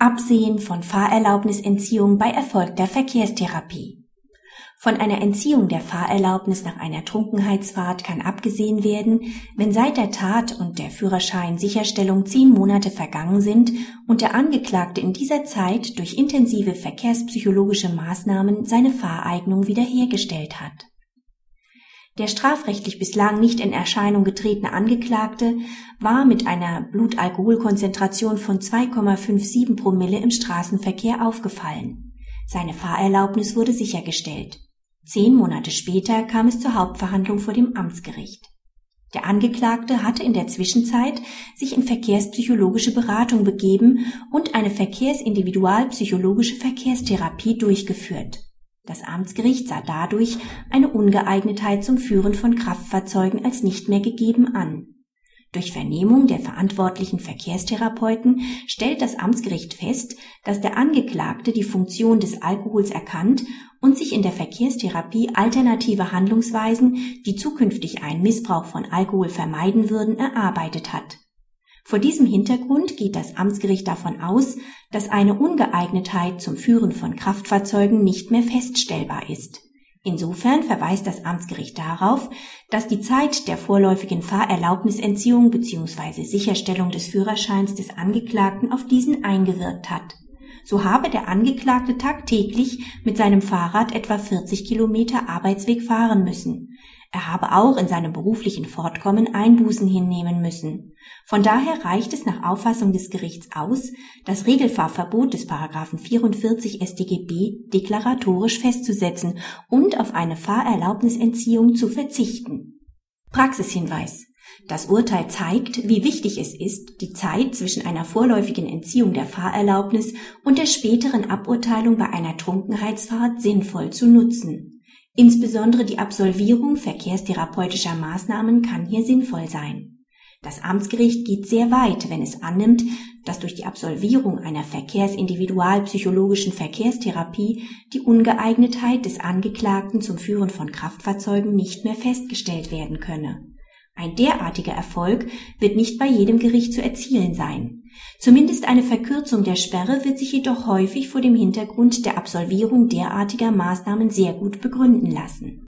Absehen von Fahrerlaubnisentziehung bei erfolgter Verkehrstherapie. Von einer Entziehung der Fahrerlaubnis nach einer Trunkenheitsfahrt kann abgesehen werden, wenn seit der Tat und der Führerschein-Sicherstellung zehn Monate vergangen sind und der Angeklagte in dieser Zeit durch intensive verkehrspsychologische Maßnahmen seine Fahreignung wiederhergestellt hat der strafrechtlich bislang nicht in Erscheinung getretene Angeklagte war mit einer Blutalkoholkonzentration von 2,57 Promille im Straßenverkehr aufgefallen. Seine Fahrerlaubnis wurde sichergestellt. Zehn Monate später kam es zur Hauptverhandlung vor dem Amtsgericht. Der Angeklagte hatte in der Zwischenzeit sich in verkehrspsychologische Beratung begeben und eine verkehrsindividualpsychologische Verkehrstherapie durchgeführt. Das Amtsgericht sah dadurch eine Ungeeignetheit zum Führen von Kraftfahrzeugen als nicht mehr gegeben an. Durch Vernehmung der verantwortlichen Verkehrstherapeuten stellt das Amtsgericht fest, dass der Angeklagte die Funktion des Alkohols erkannt und sich in der Verkehrstherapie alternative Handlungsweisen, die zukünftig einen Missbrauch von Alkohol vermeiden würden, erarbeitet hat vor diesem Hintergrund geht das Amtsgericht davon aus, dass eine Ungeeignetheit zum Führen von Kraftfahrzeugen nicht mehr feststellbar ist. Insofern verweist das Amtsgericht darauf, dass die Zeit der vorläufigen Fahrerlaubnisentziehung bzw. Sicherstellung des Führerscheins des Angeklagten auf diesen eingewirkt hat. So habe der Angeklagte tagtäglich mit seinem Fahrrad etwa 40 Kilometer Arbeitsweg fahren müssen. Er habe auch in seinem beruflichen Fortkommen Einbußen hinnehmen müssen. Von daher reicht es nach Auffassung des Gerichts aus, das Regelfahrverbot des Paragraphen 44 StGB deklaratorisch festzusetzen und auf eine Fahrerlaubnisentziehung zu verzichten. Praxishinweis. Das Urteil zeigt, wie wichtig es ist, die Zeit zwischen einer vorläufigen Entziehung der Fahrerlaubnis und der späteren Aburteilung bei einer Trunkenheitsfahrt sinnvoll zu nutzen. Insbesondere die Absolvierung verkehrstherapeutischer Maßnahmen kann hier sinnvoll sein. Das Amtsgericht geht sehr weit, wenn es annimmt, dass durch die Absolvierung einer verkehrsindividualpsychologischen Verkehrstherapie die Ungeeignetheit des Angeklagten zum Führen von Kraftfahrzeugen nicht mehr festgestellt werden könne. Ein derartiger Erfolg wird nicht bei jedem Gericht zu erzielen sein. Zumindest eine Verkürzung der Sperre wird sich jedoch häufig vor dem Hintergrund der Absolvierung derartiger Maßnahmen sehr gut begründen lassen